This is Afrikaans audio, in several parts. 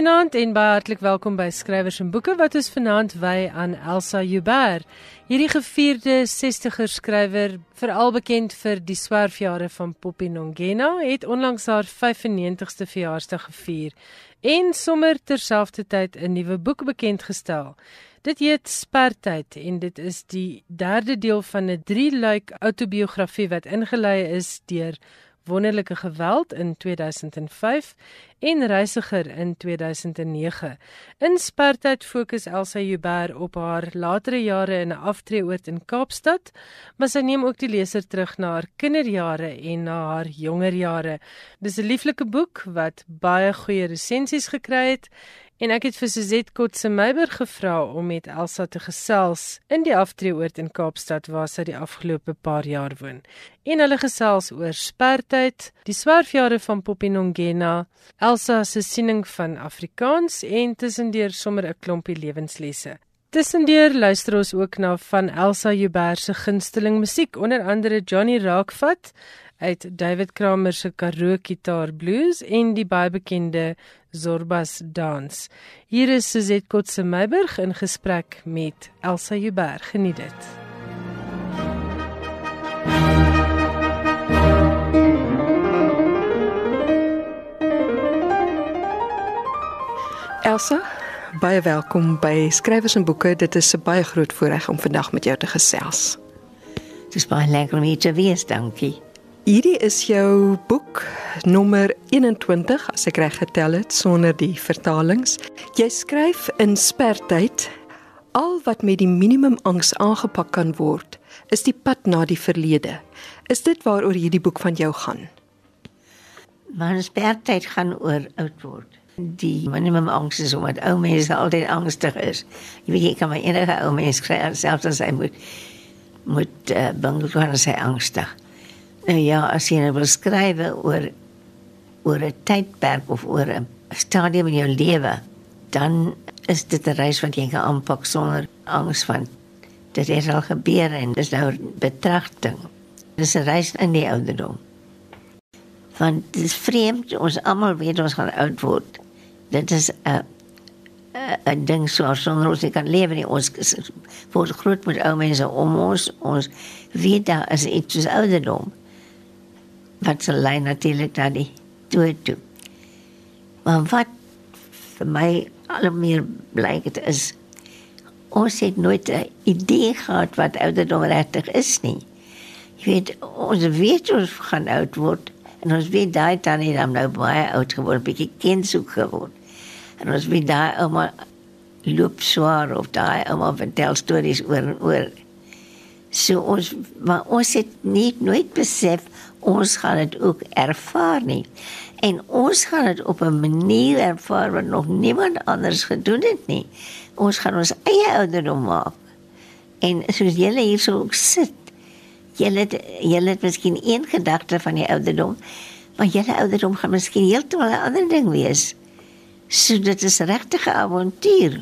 Goeienaand en baie hartlik welkom by Skrywers en Boeke wat ons vanaand wy aan Elsa Joubert. Hierdie gevierde 60er skrywer, veral bekend vir die swerfjare van Poppy Nongena, het onlangs haar 95ste verjaarsdag gevier en sommer terselfdertyd 'n nuwe boek bekend gestel. Dit heet Spertyd en dit is die derde deel van 'n drie-luik outobiografie wat ingelei is deur Wonderlike Geweld in 2005 en Reisiger in 2009. In Spartyd fokus Elsa Joubert op haar latere jare in 'n aftreeoord in Kaapstad, maar sy neem ook die leser terug na haar kinderjare en na haar jonger jare. Dis 'n lieflike boek wat baie goeie resensies gekry het En ek het vir Suzette Kotse Meiberg gevra om met Elsa te gesels in die aftreeoord in Kaapstad waar sy die afgelope paar jaar woon. En hulle gesels oor spertyd, die swerfjare van Popinongena, Elsa se siening van Afrikaans en tussendeur sommer 'n klompie lewenslesse. Tussendeur luister ons ook na van Elsa Joubert se gunsteling musiek, onder andere Johnny Raakvat uit David Kramer se Karoo Gitaar Blues en die baie bekende Zorbas Dans. Hier is Suzette Kotse Meiburg in gesprek met Elsa Joubert. Geniet dit. Elsa, baie welkom by Skrywers en Boeke. Dit is 'n baie groot voorreg om vandag met jou te gesels. Dit is baie lekker om hier te wees, dankie. Hierdie is jou boek nommer 21 as ek reg getel het sonder die vertalings. Jy skryf in spertyd al wat met die minimum angs aangepak kan word is die pad na die verlede. Is dit waaroor hierdie boek van jou gaan? Maar spertyd gaan oor oud word. Die minimum angs is omdat ou mense altyd angstig is. Jy weet jy kan maar enige ou mens kry selfs as hy moet moet uh, bang wees as hy angstig. Nou ja, as jy nou wil skryf oor oor 'n tydperk of oor 'n stadium in jou lewe, dan is dit 'n reis wat jy kan aanpak sonder angs van dit het al gebeur en dis nou betragting. Dis 'n reis in die ouderdom. Want dit is vreemd, ons almal weet ons gaan oud word. Dit is 'n 'n ding so sonder ons kan lewe nie. Ons word groot met ou mense om ons. Ons weet daar is iets soos ouderdom wat se lei natuurlik na die dood toe. Maar wat vir my al meer blyk dit is ons het nooit 'n idee gehad wat ouderdom regtig is nie. Jy weet ons weet ons gaan oud word en ons weet daai tannie dan nou baie oud geword, bietjie kindsoek geword. En ons weet daai ouma loop swaar of daai ouma vertel stories oor en oor. So ons maar ons het nie nooit besef ons gaan dit ook ervaar nie. En ons gaan dit op 'n manier ervaar wat nog niemand anders gedoen het nie. Ons gaan ons eie ouderdom maak. En soos julle hier so sit, julle julle het miskien een gedagte van die ouderdom, maar julle ouderdom gaan miskien heeltemal 'n ander ding wees. So dit is regtig 'n avontuur.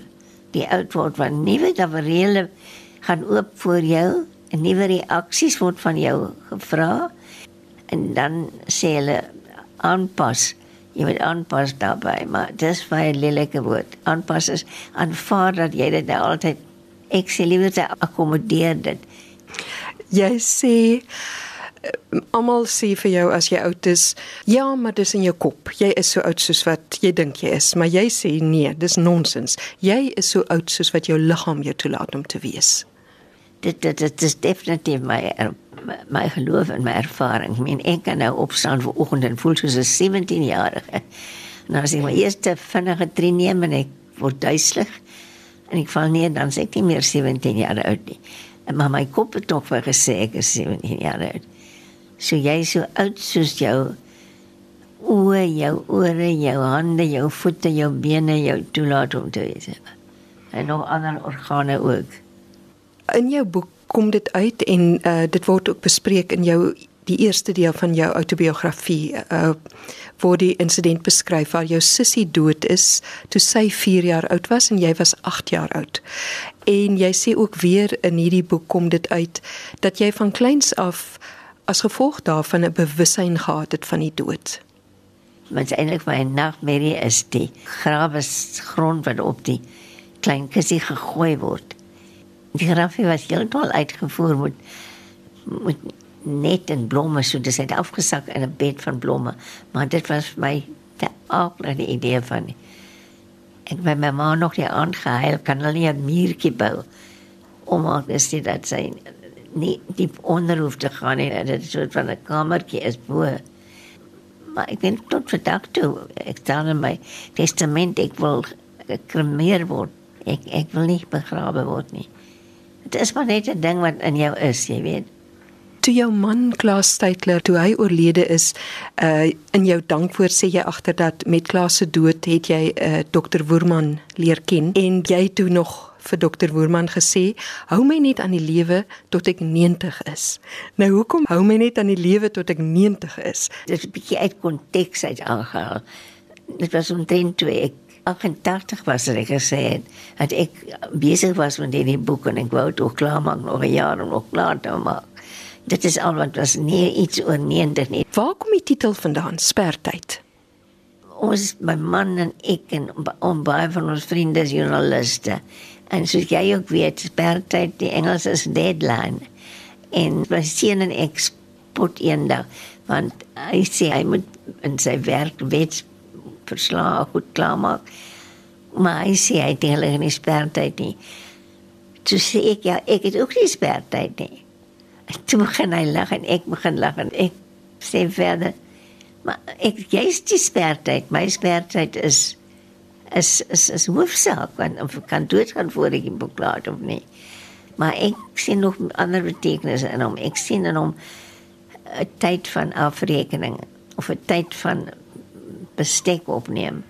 Die oud word van nuwe tafereele gaan oop voor jou, 'n nuwe reaksies word van jou gevra en dan sê hulle aanpas. Jy moet aanpas daarbey, maar dis baie lelike woord. Aanpas is aanvaar dat jy dit nou altyd ek sê liewer te akkommodeer dit. Jy sê eh, almal sê vir jou as jy oud is, ja, maar dis in jou kop. Jy is so oud soos wat jy dink jy is, maar jy sê nee, dis nonsens. Jy is so oud soos wat jou liggaam jou toelaat om te wees. Dit dit dit is definitief my my geloof en my ervaring. Ek meen ek kan nou opstaan vir oggend en voel soos 'n 17-jarige. Nou as ek my eerste vinnige tree neem en ek word duiselig en ek val neer dan sê ek nie meer 17 jaar oud nie. Maar my kop het tog vir gesê ek is 17 jaar oud. So jy is so oud soos jou oë, jou ore, jou hande, jou voete, jou bene, jou toelaat om te wees. En nog ander organe ook. In jou boek kom dit uit en uh, dit word ook bespreek in jou die eerste deel van jou outobiografie uh waar die insident beskryf waar jou sussie dood is toe sy 4 jaar oud was en jy was 8 jaar oud. En jy sê ook weer in hierdie boek kom dit uit dat jy van kleins af as gevolg daarvan 'n bewussyn gehad het van die dood. Wat eintlik my nagmerrie is die grawe grond wat op die klein kussie gegooi word. Die grafie was heeltemal uitgevoer met met net en blomme so dis het afgesak in 'n bed van blomme, maar dit was my te aardige idee van nie. Ek by my ma nog die aangehuil kan hulle nie 'n muurtjie bou om maar dis dit dat sy nie diep onder hoef te gaan nie. Dit is soort van 'n kamertjie is bo. Maar ek dink tot vandag toe ek staan in my testament ek wil gekremeer word. Ek ek wil nie begrawe word nie. Dit is maar net 'n ding wat in jou is, jy weet toe jou man Klaas Steytler toe hy oorlede is uh in jou dankwoord sê jy agter dat met Klaas se dood het jy uh dokter Woerman leer ken en jy toe nog vir dokter Woerman gesê hou my net aan die lewe tot ek 90 is. Nou hoekom hou my net aan die lewe tot ek 90 is? Dit is 'n bietjie uit konteks uit aangehaal. Dit was omtrent toe ek 88 was ek gesê het dat ek besig was met hierdie boek en ek wou dit klaar maak nog 'n jaar en nog klaar te maak. Dit is al wat was nie iets oor 90 nie. Waar kom die titel vandaan? Spertyd. Ons my man en ek en om baie van ons vriende is joernaliste. En soos jy ook weet, spertyd die Engels is deadline. En my seun en ek spot eendag want hy sê hy moet in sy werk wet verslae goed klaarmaak. Maar hy sê hy het hulle nie spertyd nie. Toe sê ek ja, ek het ook nie spertyd nie. Toe begin hy lag en ek begin lag en ek sê verder. Maar ek jy's die spertyd. My spertyd is is is is hoofsaak want of kan dood gaan voor ek beklaar of nie. Maar ek sien nog ander betekenisse in hom. Ek sien in hom 'n tyd van afrekening of 'n tyd van bestek opneem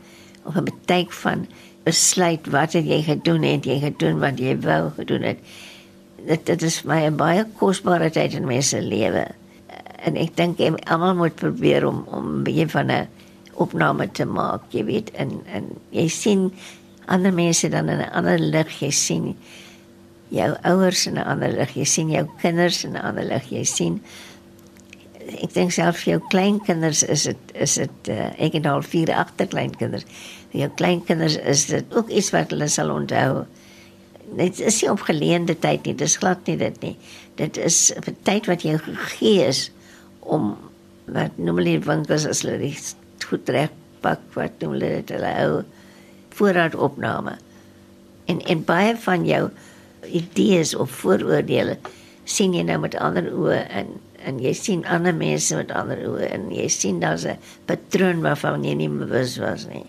of 'n tyd van besluit wat jy gedoen het, jy gedoen wat jy wou gedoen het dit dit is my baie kosbare tyd in my se lewe. En ek dink almal moet probeer om om 'n bietjie van 'n opname te maak, jy weet, en en jy sien ander mense dan in 'n ander lig, jy sien jou ouers in 'n ander lig, jy sien jou kinders in 'n ander lig, jy sien ek dink self vir jou kleinkinders is dit is dit uh, ek het al vier agterkleinkinders. Vir jou kleinkinders is dit ook iets wat hulle sal onthou dit is nie op geleende tyd nie, dis glad nie dit nie. Dit is 'n tyd wat jy gegee is om wat noem hulle winkels as hulle dit goed reg pak wat noem hulle dit hulle hou voorraad opname. En en baie van jou idees of vooroordeele sien jy nou met ander oë en en jy sien ander mense met ander oë en jy sien daar's 'n patroon waarvan jy nie bewus was nie.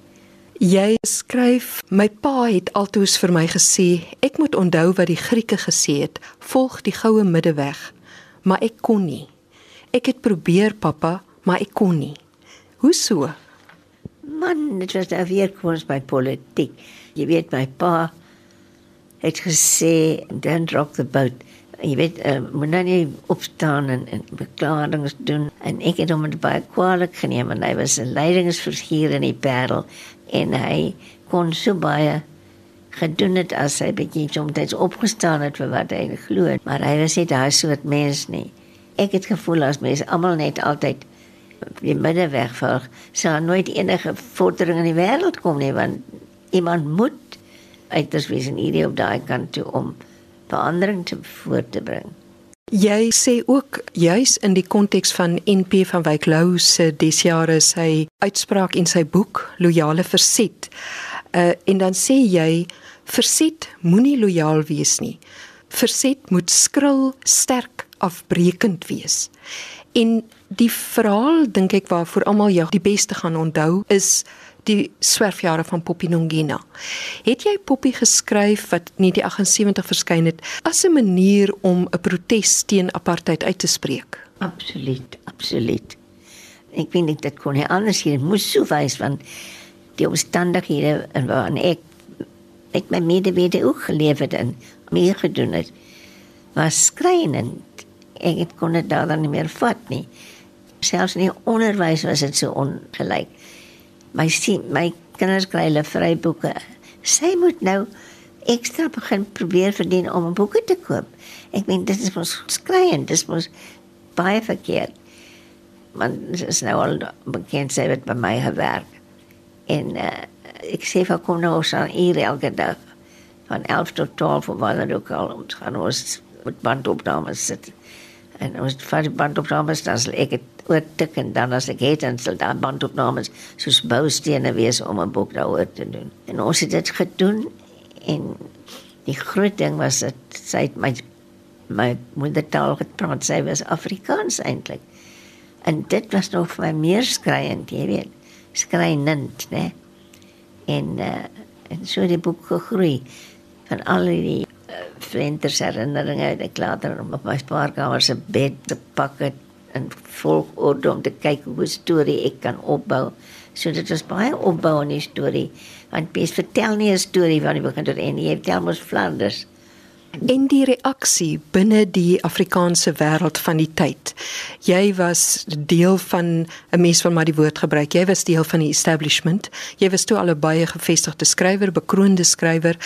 Jy skryf, my pa het altoos vir my gesê, ek moet onthou wat die Grieke gesê het, volg die goue middeweg, maar ek kon nie. Ek het probeer, pappa, maar ek kon nie. Hoe so? Man, dit was daar weer kos by politiek. Jy weet my pa het gesê, don't rock the boat. Jy weet, uh, moet nou nie opstaan en, en beklarings doen. En ek het hom baie kwalijk geneem, en hy was een leidingsvergier in die perl en hy kon so baie gedoen het as hy bietjie soms opgestaan het vir wat hy glo maar hy was nie daai soort mens nie. Ek het gevoel as mense almal net altyd die middeweg volg sou nooit enige vordering in die wêreld kom nie want iemand moet uiters wees in hierdie op daai kant toe om verandering te voort te bring Jy sê ook juis in die konteks van NP van Wyk Lou se desjare sy uitspraak in sy boek Loyale Verset. Uh en dan sê jy verset moenie lojaal wees nie. Verset moet skril, sterk, afbreekend wees. En die verhaal dink ek waarvoor almal jou die beste gaan onthou is die swerfjare van Poppy Nongena. Het jy Poppy geskryf wat nie die 78 verskyn het as 'n manier om 'n protes teen apartheid uit te spreek? Absoluut, absoluut. Ek vind dit kon nie anders hier moes so wys want die omstandighede en waarin ek ek my medewede ook geleef het en meer gedoen het was skrynend. Ek het kon dit daar dan nie meer vat nie. Selfs in die onderwys was dit so ongelyk my sien my kinders kry hulle vryboeke. Sy moet nou ekstra begin probeer verdien om boeke te koop. Ek meen dit is mos skreiend, dit mos baie verkeerd. man is nou al bekend sy het by my gewerk. En uh, ek sê vir kom nou ons aan hier elke dag van 11 tot 12 of wanneer ook al ons gaan ons met bandopnames sit. En ons vat die bandopnames dan sal ek het oortik en dan as ek het dan sal daar bandopnames soos boustene wees om 'n boek daaroor te doen. En ons het dit gedoen en die groot ding was dat sy het my my moedertaal gepraat, sy was Afrikaans eintlik. En dit was nog vir my meer skreiend, jy weet. Skreinend, né? En uh, en so die boek gegroei van al die uh, flenters herinneringe ek later op my spaarkamer se bed te pak het en volgorde om te kyk hoe 'n storie ek kan opbou. So dit was baie opbou in die storie. Want Pies vertel nie 'n storie van die begin tot einde, jy vertel mos Flanders. En die reaksie binne die Afrikaanse wêreld van die tyd. Jy was deel van 'n mens van maar die woord gebruik. Jy was deel van die establishment. Jy was toe al 'n baie gevestigde skrywer, bekroonde skrywer.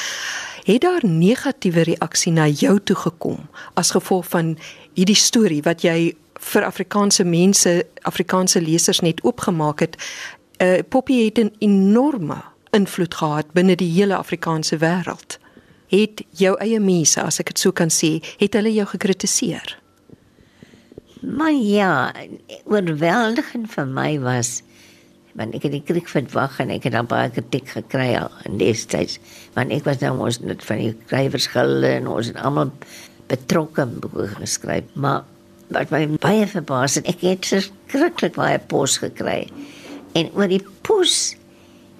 Het daar negatiewe reaksie na jou toe gekom as gevolg van hierdie storie wat jy vir Afrikaanse mense, Afrikaanse lesers net oopgemaak het? Uh, Poppy het 'n enorme invloed gehad binne die hele Afrikaanse wêreld het jou eie mense, as ek dit so kan sê, het hulle jou gekritiseer? Maar ja, oorweldigend vir my was want ek het die kriek verwag en ek het dan baie kritiek gekry al in destyds want ek was nou ons net van die skrywersgilde en ons het almal betrokke boeke geskryf maar wat my baie verbaas het ek het skrikkelik baie pos gekry. En oor die pos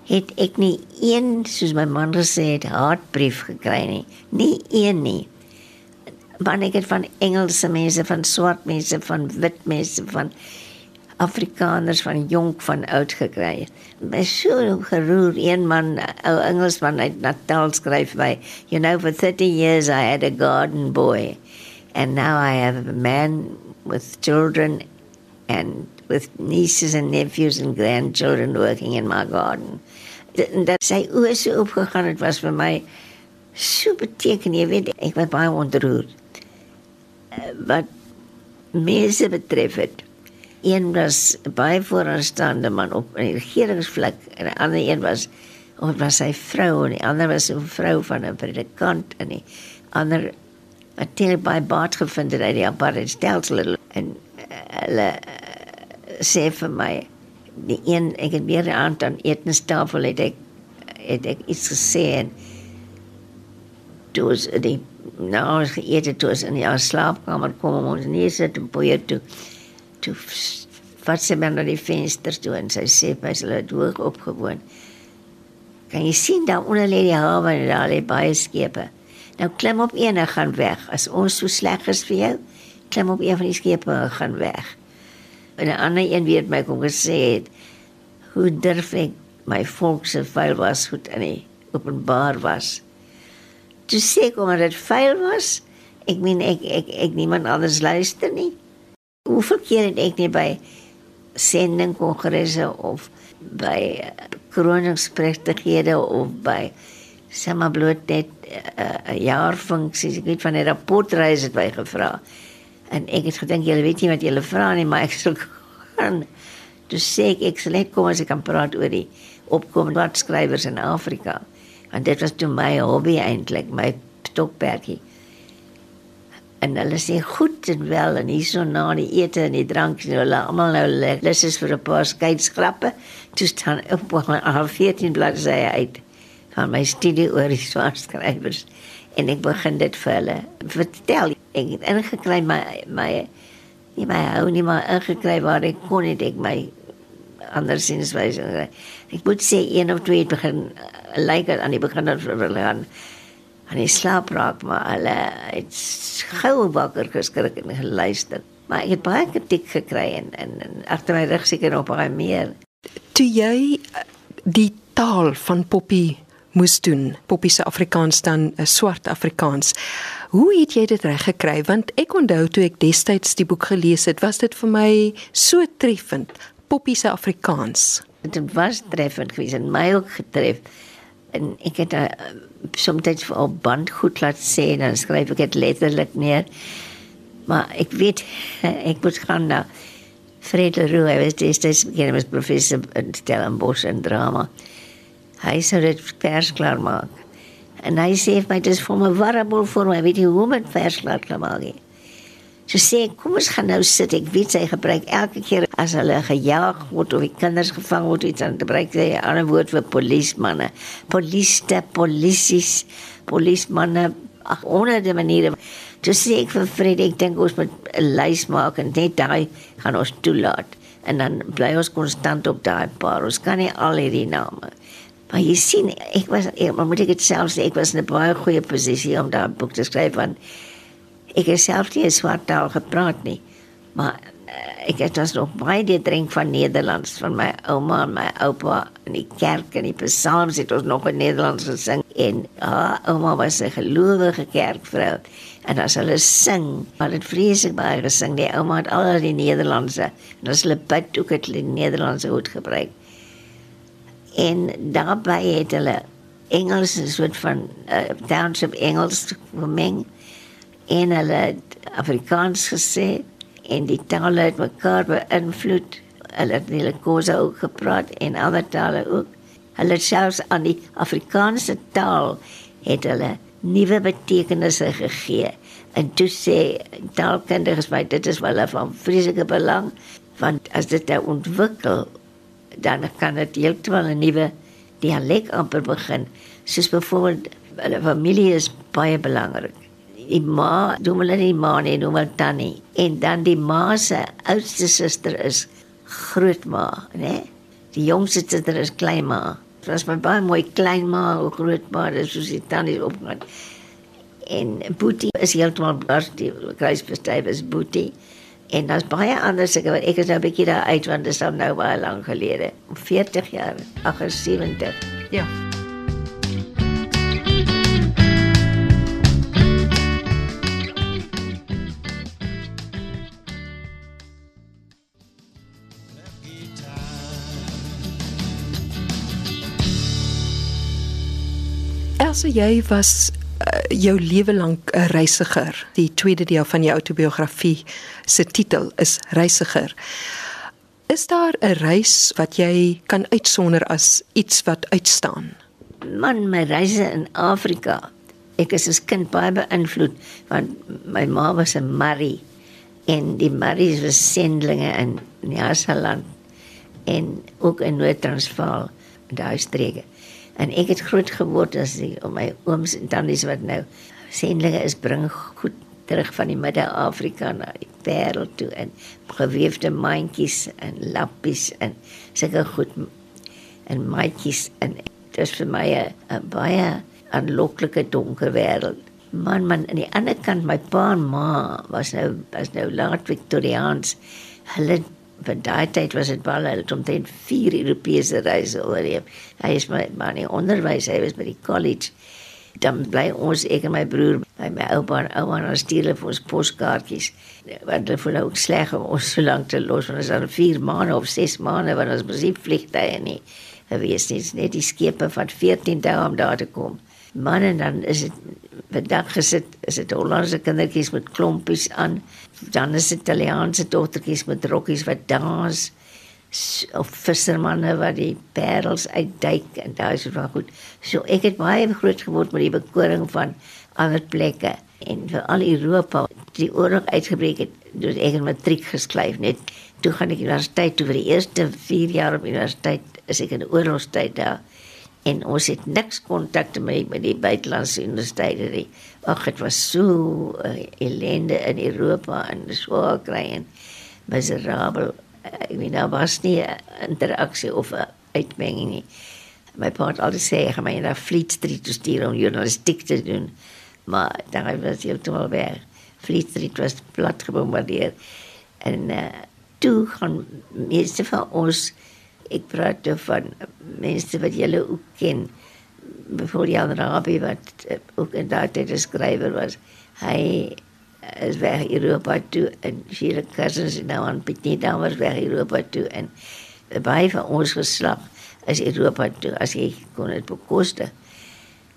het ek nie een soos my man gesê het hartbrief gekry nie. Nie een nie. Want ek het van Engelse mense van swart mense van wit mense van Afrikaners van jonk van oud gekry. My so geroer een man ou Engelsman uit Natal skryf by you know for 30 years I had a garden boy and now I have a man with children and with nieces and nephews and grandchildren working in my garden. Dat sy oë so opgegaan het was vir my so beteken jy weet ek was baie ontroerd. Eh, wat mense betref het een was baie vooraanstaande man op 'n regeringsvlak en 'n ander een was of was sy vrou en die ander was 'n vrou van 'n predikant en die ander het hulle by baat gevind het uit die apartheid stelsel en eh, hulle uh, sê vir my die een ek het weer aan aan etenstafel het ek het ek iets gesê en dus die nou as geëet het dus in die slaapkamer kom om ons nie sit en boeie toe toe wat sy men na die venster toe en sy sê by hulle hoog opgewoon. Kan jy sien daar onder lê die hawe en daar lê baie skepe nou klim op een en gaan weg. As ons so sleg is vir jou klim op een van die skepe en gaan weg. En 'n ander een weet my kom gesê het hoe durf ek my volk se vuil was goed in die openbaar was? Toe sê kom maar dit vuil was ek meen ek ek ek niemand anders luister nie. Hoeveel keer het ek nie by sending kongresse of by eh, kroningspregtighede of by sommer bloot net 'n uh, eh, jaar funksies ek weet van 'n rapportreis het by gevra En ek het gedink julle weet nie wat julle vra nie, maar ek sou gaan. Dus sê ek ek sal net kom as ek kan praat oor die opkomende wat skrywers in Afrika. Want dit was toe my hobby eintlik, my stokperdjie. En hulle sê goed en wel en hierso na die ete en die drank, so hulle almal nou lus is vir 'n paar skeidsgrappe. Toe staan op al 14 bladsye uit van my studie oor die swart skrywers en ek begin dit vir hulle vertel. Ek het ingekry my my nie my hou nie maar ingekry waar ek kon het ek my andersins wys ek moet sê een of twee het begin uh, lyk like aan die begin van hulle aan aan die slaap raak maar hulle het gou wakker geskrik en geluister. Maar ek het baie kritiek gekry en en, en agter my rug seker nog baie meer. Toe jy die taal van Poppy moes doen. Poppy se Afrikaans dan 'n uh, swart Afrikaans. Hoe het jy dit reg gekry? Want ek onthou toe ek destyds die boek gelees het, was dit vir my so treffend. Poppy se Afrikaans. Dit was treffend geweest en my ook getref. En ek het uh, soms op band goed laat sê en dan skryf ek dit letterlik neer. Maar ek weet ek moet gaan nou Fred Leroux, hy was destyds bekend as professor in Stellenbosch en drama. Hy sou dit vers klaar maak. En hy sê vir my dis vir my warabel vir my, weet jy hoe met vers klaar kan maak. nie. So sê ek, kom ons gaan nou sit. Ek weet sy gebruik elke keer as hulle gejaag word of die kinders gevang word iets dan gebruik sy 'n ander woord vir polismanne. Poliste, polisies, polismanne, ag honderde maniere. Toe sê ek vir Fred, ek dink ons moet 'n lys maak en net daai gaan ons toelaat. En dan bly ons konstant op daai paar. Ons kan nie al hierdie name. Maar jy sien, ek was ek, maar moet ek dit self sê, ek was in 'n baie goeie posisie om daai boek te skryf want ek het self nie 'n swart taal gepraat nie. Maar uh, ek het dus nog baie die drink van Nederlands van my ouma en my oupa in die kerk en die psalms het ons nog in Nederlands gesing en haar ouma was 'n gelowige kerkvrou en as hulle sing, maar dit vreeslik baie gesing. Die ouma het al die Nederlandse en as hulle bid ook het hulle Nederlandse goed gebruik. En daarbey het hulle Engels 'n soort van uh, township Engels gemeng en hulle het Afrikaans gesê en die tale het mekaar beïnvloed. Het hulle kosse ook gepraat en ander tale ook. Hulle het selfs aan die Afrikaanse taal het hulle nuwe betekenisse gegee. En toe sê taalkundiges my dit is wel van vreeslike belang want as dit nou ontwikkel dan kan dit heeltemal 'n nuwe dialek amper begin. Soos byvoorbeeld hulle familie is baie belangrik die ma, doen hulle nie ma nie, noem hulle tannie. En dan die ma se oudste suster is grootma, né? Die jongste suster is kleinma. Dit was my baie mooi kleinma of grootma, soos die tannie opgaan. En Boetie is heeltemal bars die kruisbestuif is Boetie. En daar's baie ander sulke wat ek is nou 'n bietjie daar uit want dit is nou baie lank gelede. 40 jaar, 78. Ja. Elsa, jy was jou lewe lank 'n reisiger. Die tweede deel van jou autobiografie se titel is Reisiger. Is daar 'n reis wat jy kan uitsonder as iets wat uitstaan? Man, my reise in Afrika. Ek is as kind baie beïnvloed want my ma was 'n Marie en die Maries was sendlinge in Nyasaland en ook in Noord-Transvaal, daai streke. En ek het groot geword as die om my ooms en tannies wat nou sendlinge is bring goed terug van die Midde-Afrika na die wêreld toe in geweefde mandjies en lappies en sulke goed en maatjies en dit is vir my 'n baie aanloklike donker wêreld. Man man aan die ander kant my pa en ma was nou was nou laat Victoriaans. Hulle van daai tyd was dit baie hulle het omtrent 4 Europese reise oorleef. Hy is my man in onderwys, hy was by die college. Dan bly ons ek en my broer by my oupa en ouma en ons stuur vir ons poskaartjies. Want hulle voel ook sleg om ons so lank te los want ons al 4 maande of 6 maande want ons musiek vliegtye nie. Gewees nie, net die skepe van 14 dae om daar te kom. Man en dan is dit vandag gesit is dit Hollandse kindertjies met klompies aan. Dan is dit Italiaanse dogtertjies met rokkies wat dans. Of vissermanne wat die parels uitduik en daai is wel goed. So ek het baie groot geword met die bekoring van ander plekke. En vir al Europa die oorlog uitgebreek het dus ek in matriek geskryf net. Toe gaan ek universiteit toe vir die eerste 4 jaar op universiteit is ek in oorlogstyd daar en ons het niks kontak met met die buitelandse universiteite nie. Ag dit was so uh, ellende in Europa en so kry en miserabel. Ek weet nou was nie 'n interaksie of 'n uitmenging nie. My pa het altyd sê ek gaan my na Fleet Street toe stuur om journalistiek te doen. Maar daar was jy toe al weer. Fleet Street was plat gebombardeer. En uh, toe gaan meeste van ons ek praat van mense wat julle ook ken. Voor Jan Rabie wat uh, ook in daardie tyd skrywer was. Hy is weg Europa toe en vier cousins nou aan Petit was weg Europa toe en baie van ons geslag is Europa toe as jy kon dit bekoste.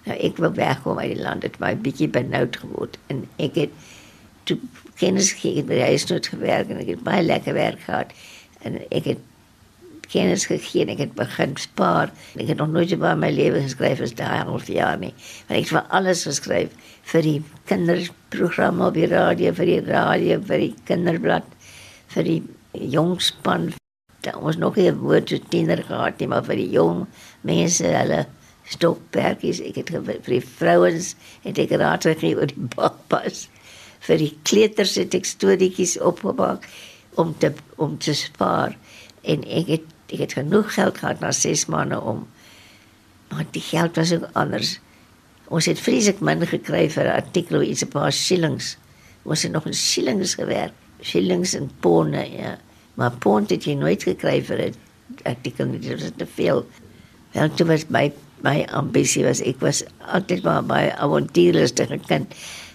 Nou ek wou wegkom uit die land het my bietjie benoud geword en ek het toe kennis gekry met hy het gewerk en ek het baie lekker werk gehad En ek het kennis gegee en ek het begin spaar. Ek het nog nooit so baie in my lewe geskryf as daai half jaar nie. Want ek het vir alles geskryf vir die kinderprogramme op die radio, vir die radio, vir die kinderblad, vir die jongspan. Daar was nog nie 'n woord so tiener gehad nie, maar vir die jong mense, hulle stokperkies, ek het vir die vrouens het ek raad gegee oor die babas. Vir die kleuters het ek storieetjies opgemaak om te om te spaar en ek het ek het genoeg geld gehad na 6 maande om maar die geld was ook anders. Ons het vreeslik min gekry vir 'n artikel iets 'n paar shillings. Ons het nog in shillings gewerk, shillings en ponde ja. Maar pond het jy nooit gekry vir 'n artikel, dit was te veel. Wel toe was my my ambisie was ek was altyd maar baie avontuurlustige kind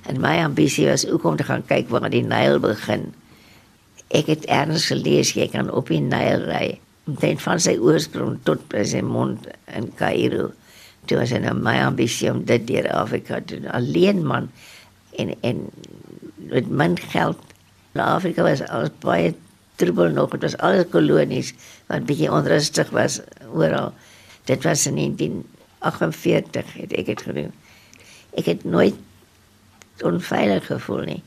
en my ambisie was ook om te gaan kyk waar die Nyl begin. Ek het erns gelees jy kan op die Nyl ry omtrent van sy oorsprong tot by sy mond in Kaïro. Dit was 'n nou my ambisie om dit deur Afrika te doen. Alleen man en en met min geld. Afrika was al baie troebel nog. Dit was alles kolonies wat bietjie onrustig was oral. Dit was in 1948 het ek dit gedoen. Ek het nooit onveilig gevoel nie.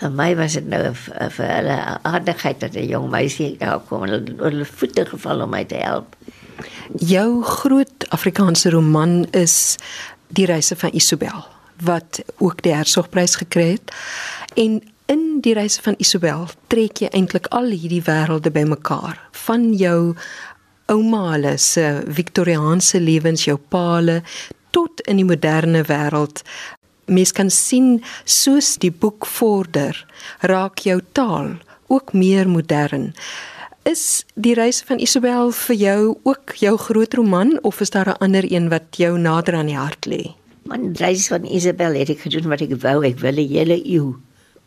Vir my was dit nou vir hulle aardigheid dat 'n jong meisie daar kom en hulle voete geval om my te help. Jou groot Afrikaanse roman is Die reise van Isabel wat ook die Hertzogprys gekry het. En in Die reise van Isabel trek jy eintlik al hierdie wêrelde bymekaar van jou ouma se Victoriaanse lewens, jou paale tot in die moderne wêreld mens kan sien soos die boek vorder, raak jou taal ook meer modern. Is die reis van Isabel vir jou ook jou groot roman of is daar 'n ander een wat jou nader aan die hart lê? Man, reis van Isabel het ek gedoen wat ek wou, ek wil 'n hele eeu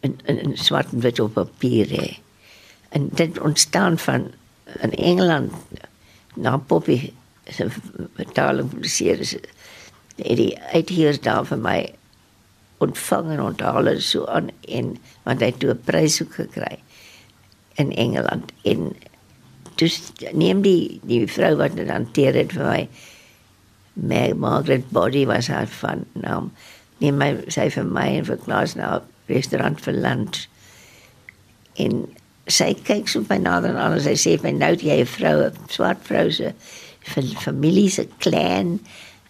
in in, in swart en wit op papier hê. En dit ontstaan van in Engeland na Poppy se vertaling van die series. Die uitheers daar vir my ontvang en onthaal en so aan en want hy het toe 'n prys ook gekry in Engeland. En dus neem die die vrou wat dit hanteer het vir my Meg Margaret Body was haar van naam neem my sy vir my en vir Klaas na restaurant vir lunch. En sy kyk so by nader en alles sy sê my nou jy 'n vrou 'n swart vrou se familie se clan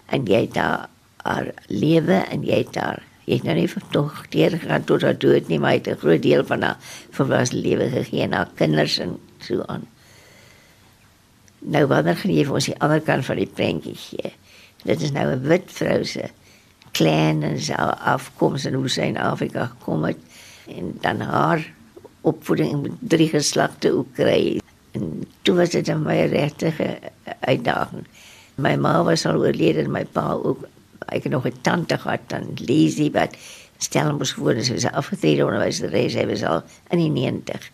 en jy daar haar lewe en jy daar jy het nou nie tog deur gegaan tot haar dood nie, maar hy het 'n groot deel van haar volwasse lewe gegee aan haar kinders en so aan. Nou wanneer gaan jy vir ons die ander kant van die prentjie gee? Dit is nou 'n wit vrou se klein en sy afkoms en hoe sy in Afrika gekom het en dan haar opvoeding met drie geslagte kry. En toe was dit 'n baie regtige uitdaging. My ma was al oorlede en my pa ook ek nog 'n tante gehad dan Lizzie wat Stellenbosch gewoon is, sy afgetrede onderwyseres, sy was al in die 90.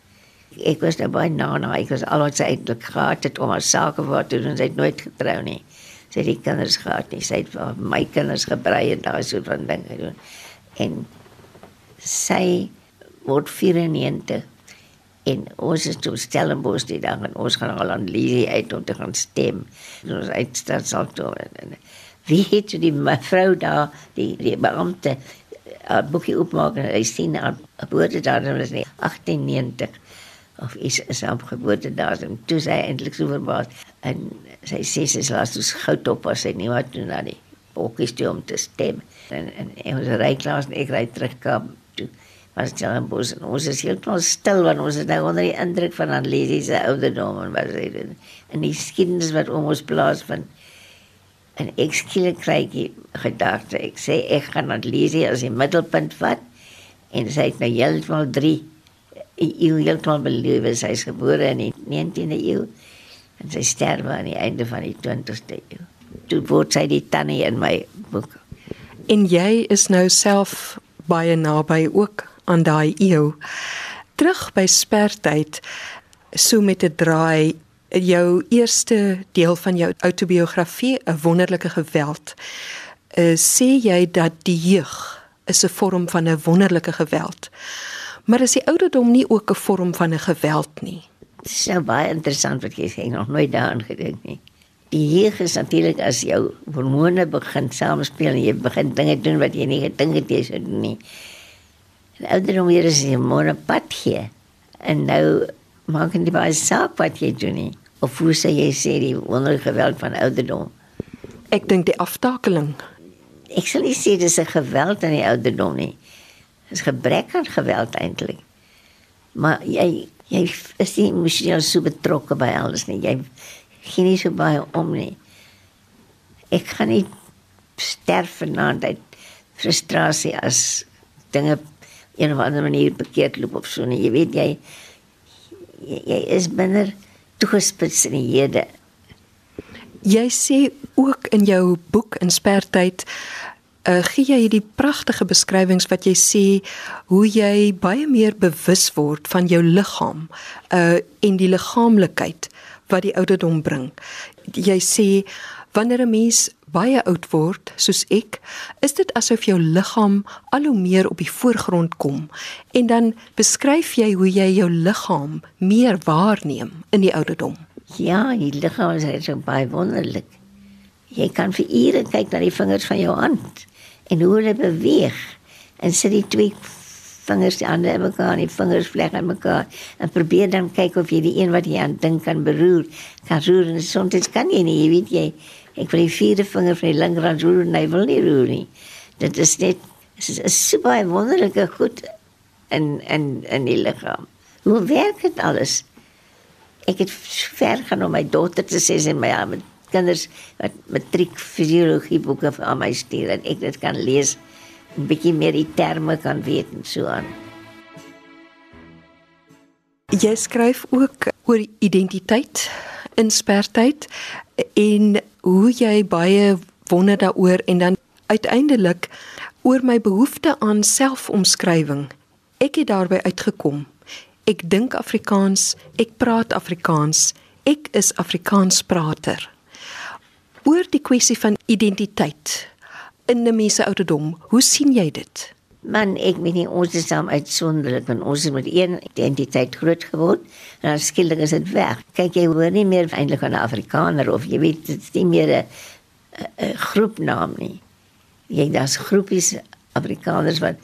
Ek was nou baie na na, ek was al wat sy eintlik gehad het om haar sake wat doen, sy het nooit getrou nie. Sy het die kinders gehad nie, sy het vir my kinders gebrei en daai soort van dinge gedoen. En sy word 94 en ons is toe Stellenbosch die dag en ons gaan al aan Lizzie uit om te gaan stem. Ons uitstel sal toe en wie het die mevrou daar die die beampte uh, boekie opmaak en hy sien haar geboortedatum is nie 1890 of is is haar geboortedatum. Toe sy eintlik so verbaas en sy sê sy is laat soos goud op as sy nie wat doen na die bokkies toe om te stem. En en, en ons ry klaar en ek ry terug kom toe. Was dit dan bos en ons is heeltemal stil want ons is nou onder die indruk van Anlesie se ouderdom en wat sy doen. En die skiedenis wat om ons plaas van en ek skielik kry ek gedagte ek sê ek gaan lees as die middelpunt vat en sy het nou heeltemal 3 eeu heeltemal belewe sy is gebore in die 19de eeu en sy sterwe aan die einde van die 20ste eeu toe word sy die tannie in my boek. En jy is nou self baie naby ook aan daai eeu terug by spertyd so met 'n draai jou eerste deel van jou autobiografie 'n wonderlike geweld. Uh, sê jy dat die jeug is 'n vorm van 'n wonderlike geweld. Maar is die ouderdom nie ook 'n vorm van 'n geweld nie? Dit is nou baie interessant wat jy sê, nog nooit daaraan gedink nie. Die jeug is natuurlik as jou hormone begin samespeel en jy begin dinge doen wat jy nie gedink het jy sou doen nie. En ouderdom weer is jy môre pad gee. En nou maak dit baie saak wat jy doen nie. Of hoe sê jy sê die wonderlike geweld van ouderdom? Ek dink die aftakeling. Ek sal nie sê dis 'n geweld aan die ouderdom nie. Dis gebrek aan geweld eintlik. Maar jy jy is nie emosioneel so betrokke by alles nie. Jy gee nie so baie om nie. Ek gaan nie sterf vanaand uit frustrasie as dinge een of ander manier bekeerd loop of so nie. Jy weet jy jy, jy is binne toegespits in die hede. Jy sê ook in jou boek in spertyd uh, gee jy hierdie pragtige beskrywings wat jy sê hoe jy baie meer bewus word van jou liggaam uh en die liggaamlikheid wat die ouderdom bring. Jy sê wanneer 'n mens baie oud word soos ek, is dit asof jou liggaam al hoe meer op die voorgrond kom en dan beskryf jy hoe jy jou liggaam meer waarneem in die ouderdom. Ja, die liggaam is so baie wonderlik. Jy kan vir ure kyk na die vingers van jou hand en hoe hulle beweeg en sit die twee vingers die ander in mekaar, die vingers vleg aan mekaar en probeer dan kyk of jy die een wat jy aan dink kan beroer, kan roer en soms kan jy nie, jy weet jy, ek wil die vierde vinger van die linkerhand roer en hy wil nie roer nie. Dit is net dit is 'n super wonderlike goed in in in die liggaam. Hoe werk dit alles? Ek het ver gaan om my dogter te sê sy my met kinders wat matriek fisiologie boeke vir my stuur en ek dit kan lees 'n bietjie meer die terme kan weet en so aan. Jy skryf ook oor identiteit in spertyd en hoe jy baie wonder daaroor en dan uiteindelik oor my behoefte aan selfomskrywing. Ek het daarby uitgekom. Ek dink Afrikaans, ek praat Afrikaans, ek is Afrikaansprater. Oor die kwessie van identiteit in 'n mens se ouderdom, hoe sien jy dit? Man, ek weet nie ons is saam uitsonderlik en ons het met een identiteit groot geword en dan skielik is dit weg. Kyk jy hoor nie meer eintlik aan Afrikaner of jy weet dit is nie meer 'n groepnaam nie. Jy daar's groepies Afrikaners wat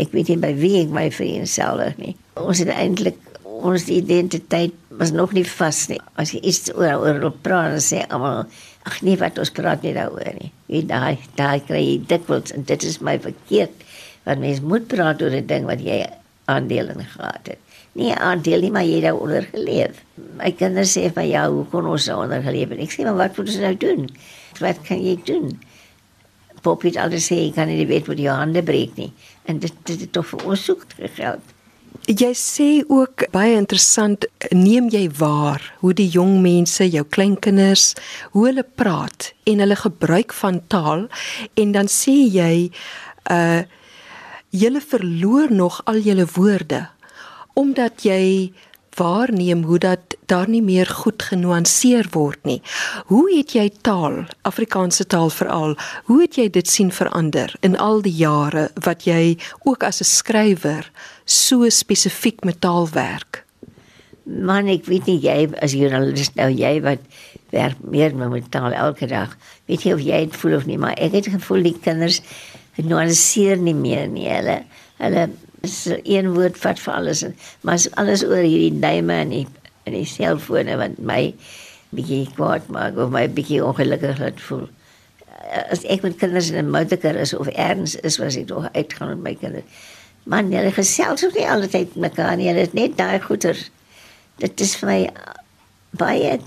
ek weet nie by wie ek my vereenselwig nie. Ons het eintlik ons identiteit was nog nie vas nie. As jy iets oor oor praat en sê almal ag nee wat ons praat nie daaroor nie. Jy daai daai kry jy dikwels en dit is my verkeerd want mens moet praat oor 'n ding wat jy aandeel in gehad het. Nie aandeel nie, maar jy het daaronder geleef. My kinders sê vir jou, hoe kon ons daaronder geleef het? Ek sê maar wat moet ons nou doen? Wat kan jy doen? Poppy het altyd sê jy kan nie weet wat jou hande breek nie. En dit dit het tog vir ons soek geld. Jy sê ook baie interessant, neem jy waar hoe die jong mense, jou kleinkinders, hoe hulle praat en hulle gebruik van taal en dan sê jy uh julle verloor nog al julle woorde omdat jy waarneem hoe dat daar nie meer goed genuanceer word nie. Hoe het jy taal, Afrikaanse taal veral, hoe het jy dit sien verander in al die jare wat jy ook as 'n skrywer so spesifiek met taal werk? Man, ek weet nie jy as joernalis nou jy wat werk meer met taal elke dag. Weet jy of jy dit voel of nie, maar ek het gevoel die kinders nuanceer nie meer nie. Hulle hulle is een woord vat vir alles en maar alles oor hierdie duime en die en die selfone wat my bietjie kwaad maak of my bietjie ongelukkig laat voel. As ek met kinders in 'n motorkar is of erns is was ek tog uitgaan met my kinders. Man, hulle gesels ook nie altyd met mekaar nie. Hulle is net daai goeie. Dit is vir my baie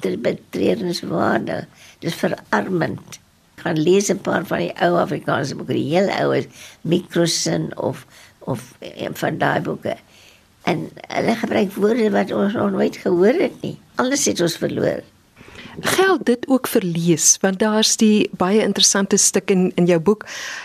betreurenswaardig. Dit is verarmend gaan lees 'n paar van die ou Afrikaanse boeke, die heel ou is Microsin of of een van daai boeke. En hulle gebruik woorde wat ons nog nooit gehoor het nie. Alles het ons verloor. Geld dit ook vir lees want daar's die baie interessante stuk in in jou boek.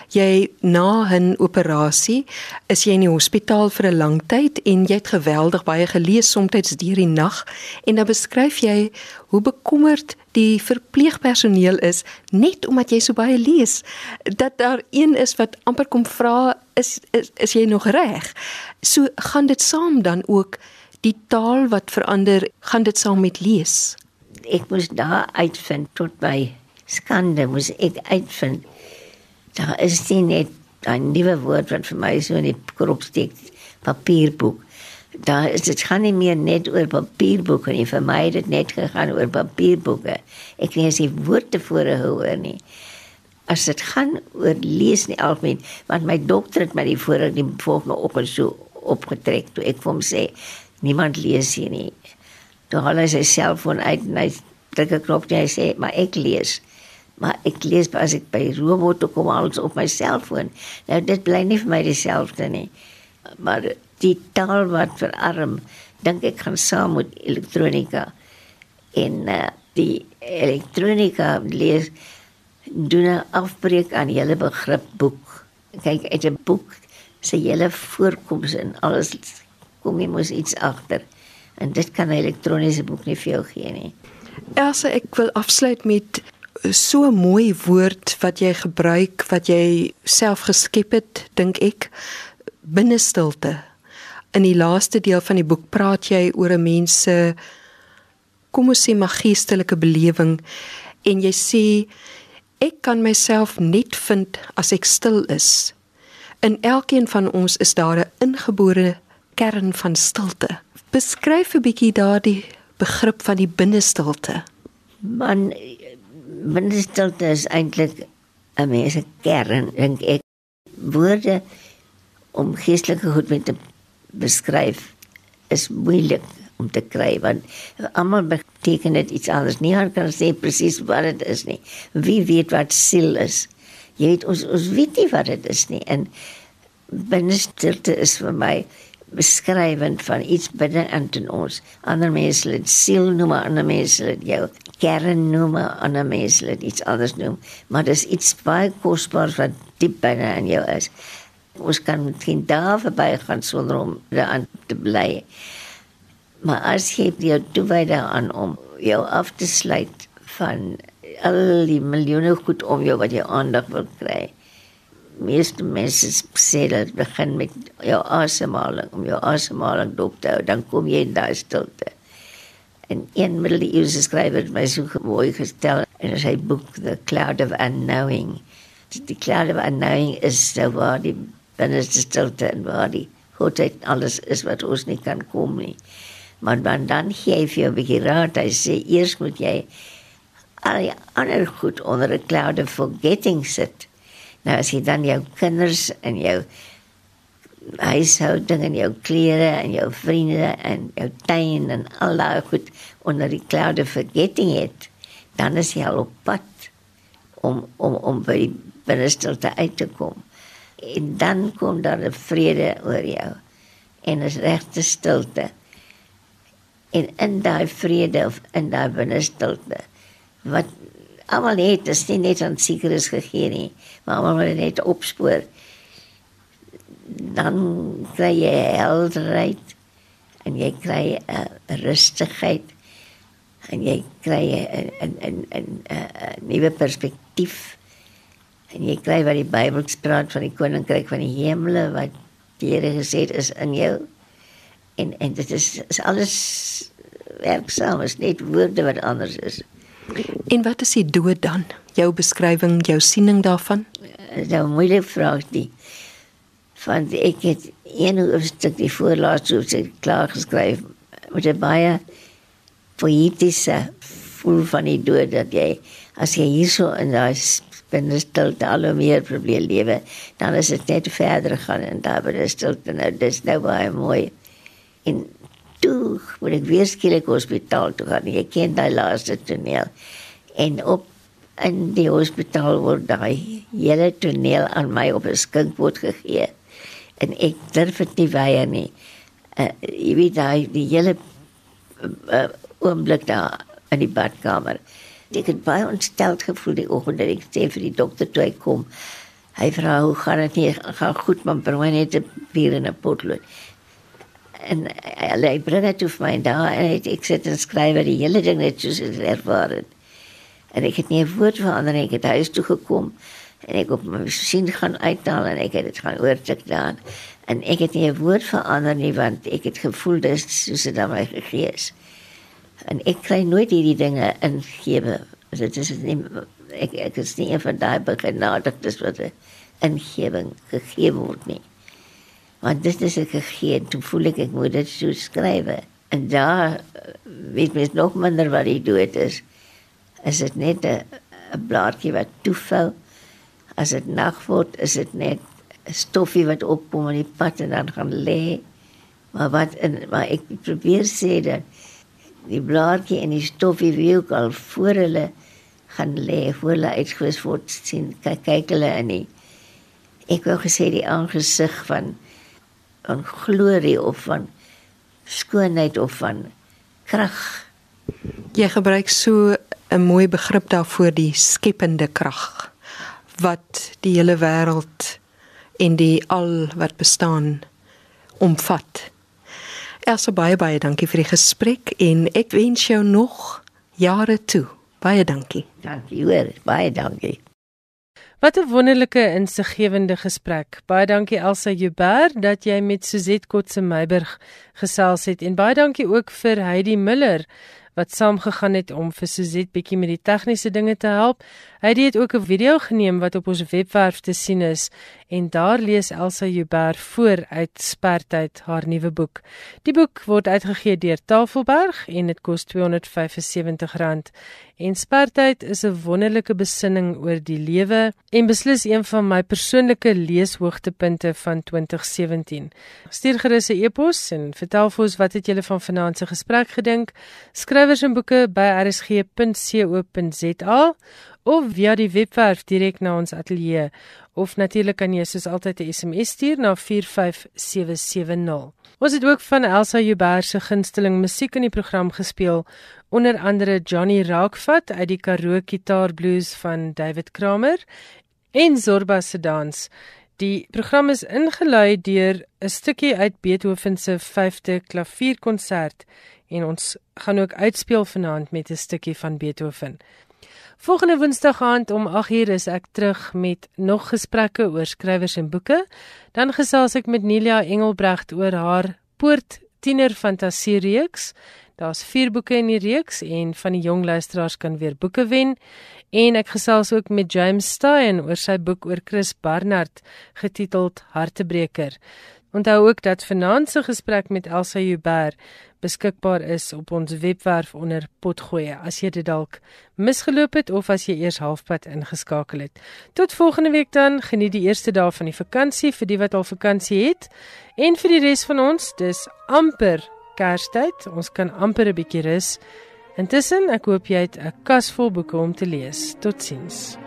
Jy na 'n operasie is jy in die hospitaal vir 'n lang tyd en jy het geweldig baie gelees soms deur die nag en dan beskryf jy hoe bekommerd die verpleegpersoneel is net omdat jy so baie lees dat daar een is wat amper kom vra is, is is jy nog reg? So gaan dit saam dan ook Die taal wat verander, gaan dit saam met lees. Ek moes daar uitvind tot by skande moes ek uitvind. Daar is nie net 'n nuwe woord wat vir my so in die krop steek, papierboek. Daar is dit gaan nie meer net oor papierboeke nie, vir my het dit net gegaan oor papierboeke. Ek lees nie woorde voor hoor nie. As dit gaan oor lees nie algemeen, want my dokter het my die vorige die volgende oggend so opgetrek toe ek vir hom sê niemand lees hier nie. Toe haal hy sy selfoon uit en hy druk 'n knop en hy sê maar ek lees maar ek lees as ek by robot kom alles op my selfoon. Nou dit bly nie vir my dieselfde nie. Maar die taal wat verarm, dink ek gaan saam met elektronika. En uh, die elektronika lees doen 'n afbreek aan hele begrip boek. Kyk uit 'n boek se hele voorkoms en alles kom jy mos iets agter. En dit kan 'n elektroniese boek nie vir jou gee nie. Elsa, ek wil afsluit met so 'n mooi woord wat jy gebruik wat jy self geskep het, dink ek, binnestilte. In die laaste deel van die boek praat jy oor 'n mens se kom ons sê magiesterlike belewing en jy sê ek kan myself net vind as ek stil is. In elkeen van ons is daar 'n ingebore kern van stilte. Beskryf 'n bietjie daardie begrip van die binnestilte. Man binnestilte is eintlik 'n mens se kern dink ek. Woorde om geestelike goed met te beskryf is moeilik om te kry want almal beteken dit iets anders. Nie kan kan sê presies wat dit is nie. Wie weet wat siel is. Jy weet ons ons weet nie wat dit is nie. En binnestilte is vir my beskrywend van iets binne in ons. Ander mense het siel noem, ander mense het jou kern noem, ander mense het iets anders noem, maar dis iets baie kosbaar wat diep binne in jou is. Ons kan geen daar verby gaan sonder om daaraan te bly. Maar as jy jou toewy daaraan om jou af te sluit van al die miljoene goed om jou wat jy aandag wil kry meeste mense sê dat begin met jou asemhaling om jou asemhaling dop te hou dan kom jy in daai stilte. En een middeleeuse skrywer het my so mooi gestel in sy boek The Cloud of Unknowing. Die cloud of unknowing is so waar die binneste stilte en waar die goedheid alles is wat ons nie kan kom nie. Maar dan dan gee jy vir 'n bietjie raad. Hy sê eers moet jy al die ander goed onder 'n cloud of forgetting sit Nou as jy dan jou kinders en jou huishouding en jou klere en jou vriende en jou tuin en al daai goed onder die cloud of forgetting het, dan is jy al op pad om om om by binnestilte uit te kom. En dan kom daar 'n vrede oor jou en 'n regte stilte. En in daai vrede of in daai binnestilte wat almal het dit nie net aan sekeres gegee nie, maar moet net opspoor. Dan kry jy helderheid en jy kry 'n uh, rustigheid en jy kry 'n 'n 'n 'n nuwe perspektief. En jy kry wat die Bybel praat van die koninkryk van die hemele wat die Here gesê het is in jou. En en dit is, is alles werksaam, is net woorde wat anders is. En wat is die dood dan? Jou beskrywing, jou siening daarvan? Dis nou moeilike vraag die. Want ek het een hoofstuk die voorlaaste hoofstuk klaar geskryf met 'n baie poëtiese voel van die dood dat jy as jy hierso in daai binne stilte al meer probeer lewe, dan is dit net verder gaan en daar binne stilte nou dis nou baie mooi. En toe moet ek weer skielik hospitaal toe gaan. Ek ken daai laaste toneel. En op in die hospitaal word daai hele toneel aan my op 'n skinkbord gegee. En ek durf dit nie weier nie. Uh, jy weet daai die hele uh, oomblik daar in die badkamer. Ek het baie ontsteld gevoel die oggend dat ek sê vir die dokter toe hy kom. Hy vra hoe gaan dit nie gaan goed man, bring net 'n bier en 'n potlood en hy bring dit toe vir my daar en het, ek sit en skryf die hele ding net soos dit ervaar het. En ek het nie 'n woord verander nie, ek het huis toe gekom En ek op my sien gaan uithaal en ek het dit gaan oortik daar. En ek het nie 'n woord verander nie want ek het gevoel dis soos dit aan my gegee is. En ek kry nooit hierdie dinge ingewe. Dit is nie ek ek is nie een van daai begenadigdes wat 'n ingewing gegee word nie. Want dit is 'n gegee, toe voel ek ek moet dit so skryf. En daar eh, weet mens nog minder wat die dood is. Is dit net 'n 'n blaartjie wat toevou? As dit nag word, is dit net 'n stoffie wat opkom in die pad en dan gaan lê. Maar wat in maar ek probeer sê dat die blaartjie en die stoffie wie ook al voor hulle gaan lê, voor hulle uitgewis word sien kyk kyk hulle in die ek wou gesê die aangesig van van glorie of van skoonheid of van krag. Jy gebruik so 'n mooi begrip daarvoor die skepende krag wat die hele wêreld en die al wat bestaan omvat. Elsa baie baie dankie vir die gesprek en ek wens jou nog jare toe. Baie dankie. Dankie hoor, baie dankie. Wat 'n wonderlike insiggewende gesprek. Baie dankie Elsa Joubert dat jy met Suzette Kotse Meiburg gesels het en baie dankie ook vir Heidi Miller wat saamgegaan het om vir Suzette bietjie met die tegniese dinge te help. Hy het ook 'n video geneem wat op ons webwerf te sien is en daar lees Elsa Joubert voor uit Spertyd haar nuwe boek. Die boek word uitgegee deur Tafelberg en dit kos R275 En Spertyd is 'n wonderlike besinning oor die lewe en beslis een van my persoonlike leeshoogtepunte van 2017. Stuur gerus 'n e-pos en vertel vir ons wat het julle van vanaand se gesprek gedink. Skrywers en boeke by rsg.co.za of via die webwerf direk na ons ateljee of natuurlik kan jy soos altyd 'n SMS stuur na 45770. Ons het ook van Elsa Joubert se gunsteling musiek in die program gespeel, onder andere Johnny Raakvat uit die Karoo Gitaar Blues van David Kramer en Zorba se dans. Die program is ingelei deur 'n stukkie uit Beethoven se 5de klavierkonsert en ons gaan ook uitspeel vanaand met 'n stukkie van Beethoven. Volgende Woensdag aand om 8uur is ek terug met nog gesprekke oor skrywers en boeke. Dan gesels ek met Nelia Engelbregt oor haar Poort Tiener Fantasie reeks. Daar's 4 boeke in die reeks en van die jong luisteraars kan weer boeke wen. En ek gesels ook met James Stein oor sy boek oor Chris Barnard getiteld Hartebreker. Onthou ook dat vanaand se gesprek met Elsa Joubert beskikbaar is op ons webwerf onder potgoeie as jy dit dalk misgeloop het of as jy eers halfpad ingeskakel het. Tot volgende week dan, geniet die eerste dae van die vakansie vir die wat al vakansie het en vir die res van ons, dis amper Kerstyd. Ons kan amper 'n bietjie rus. Intussen, ek hoop jy het 'n kas vol boeke om te lees. Totsiens.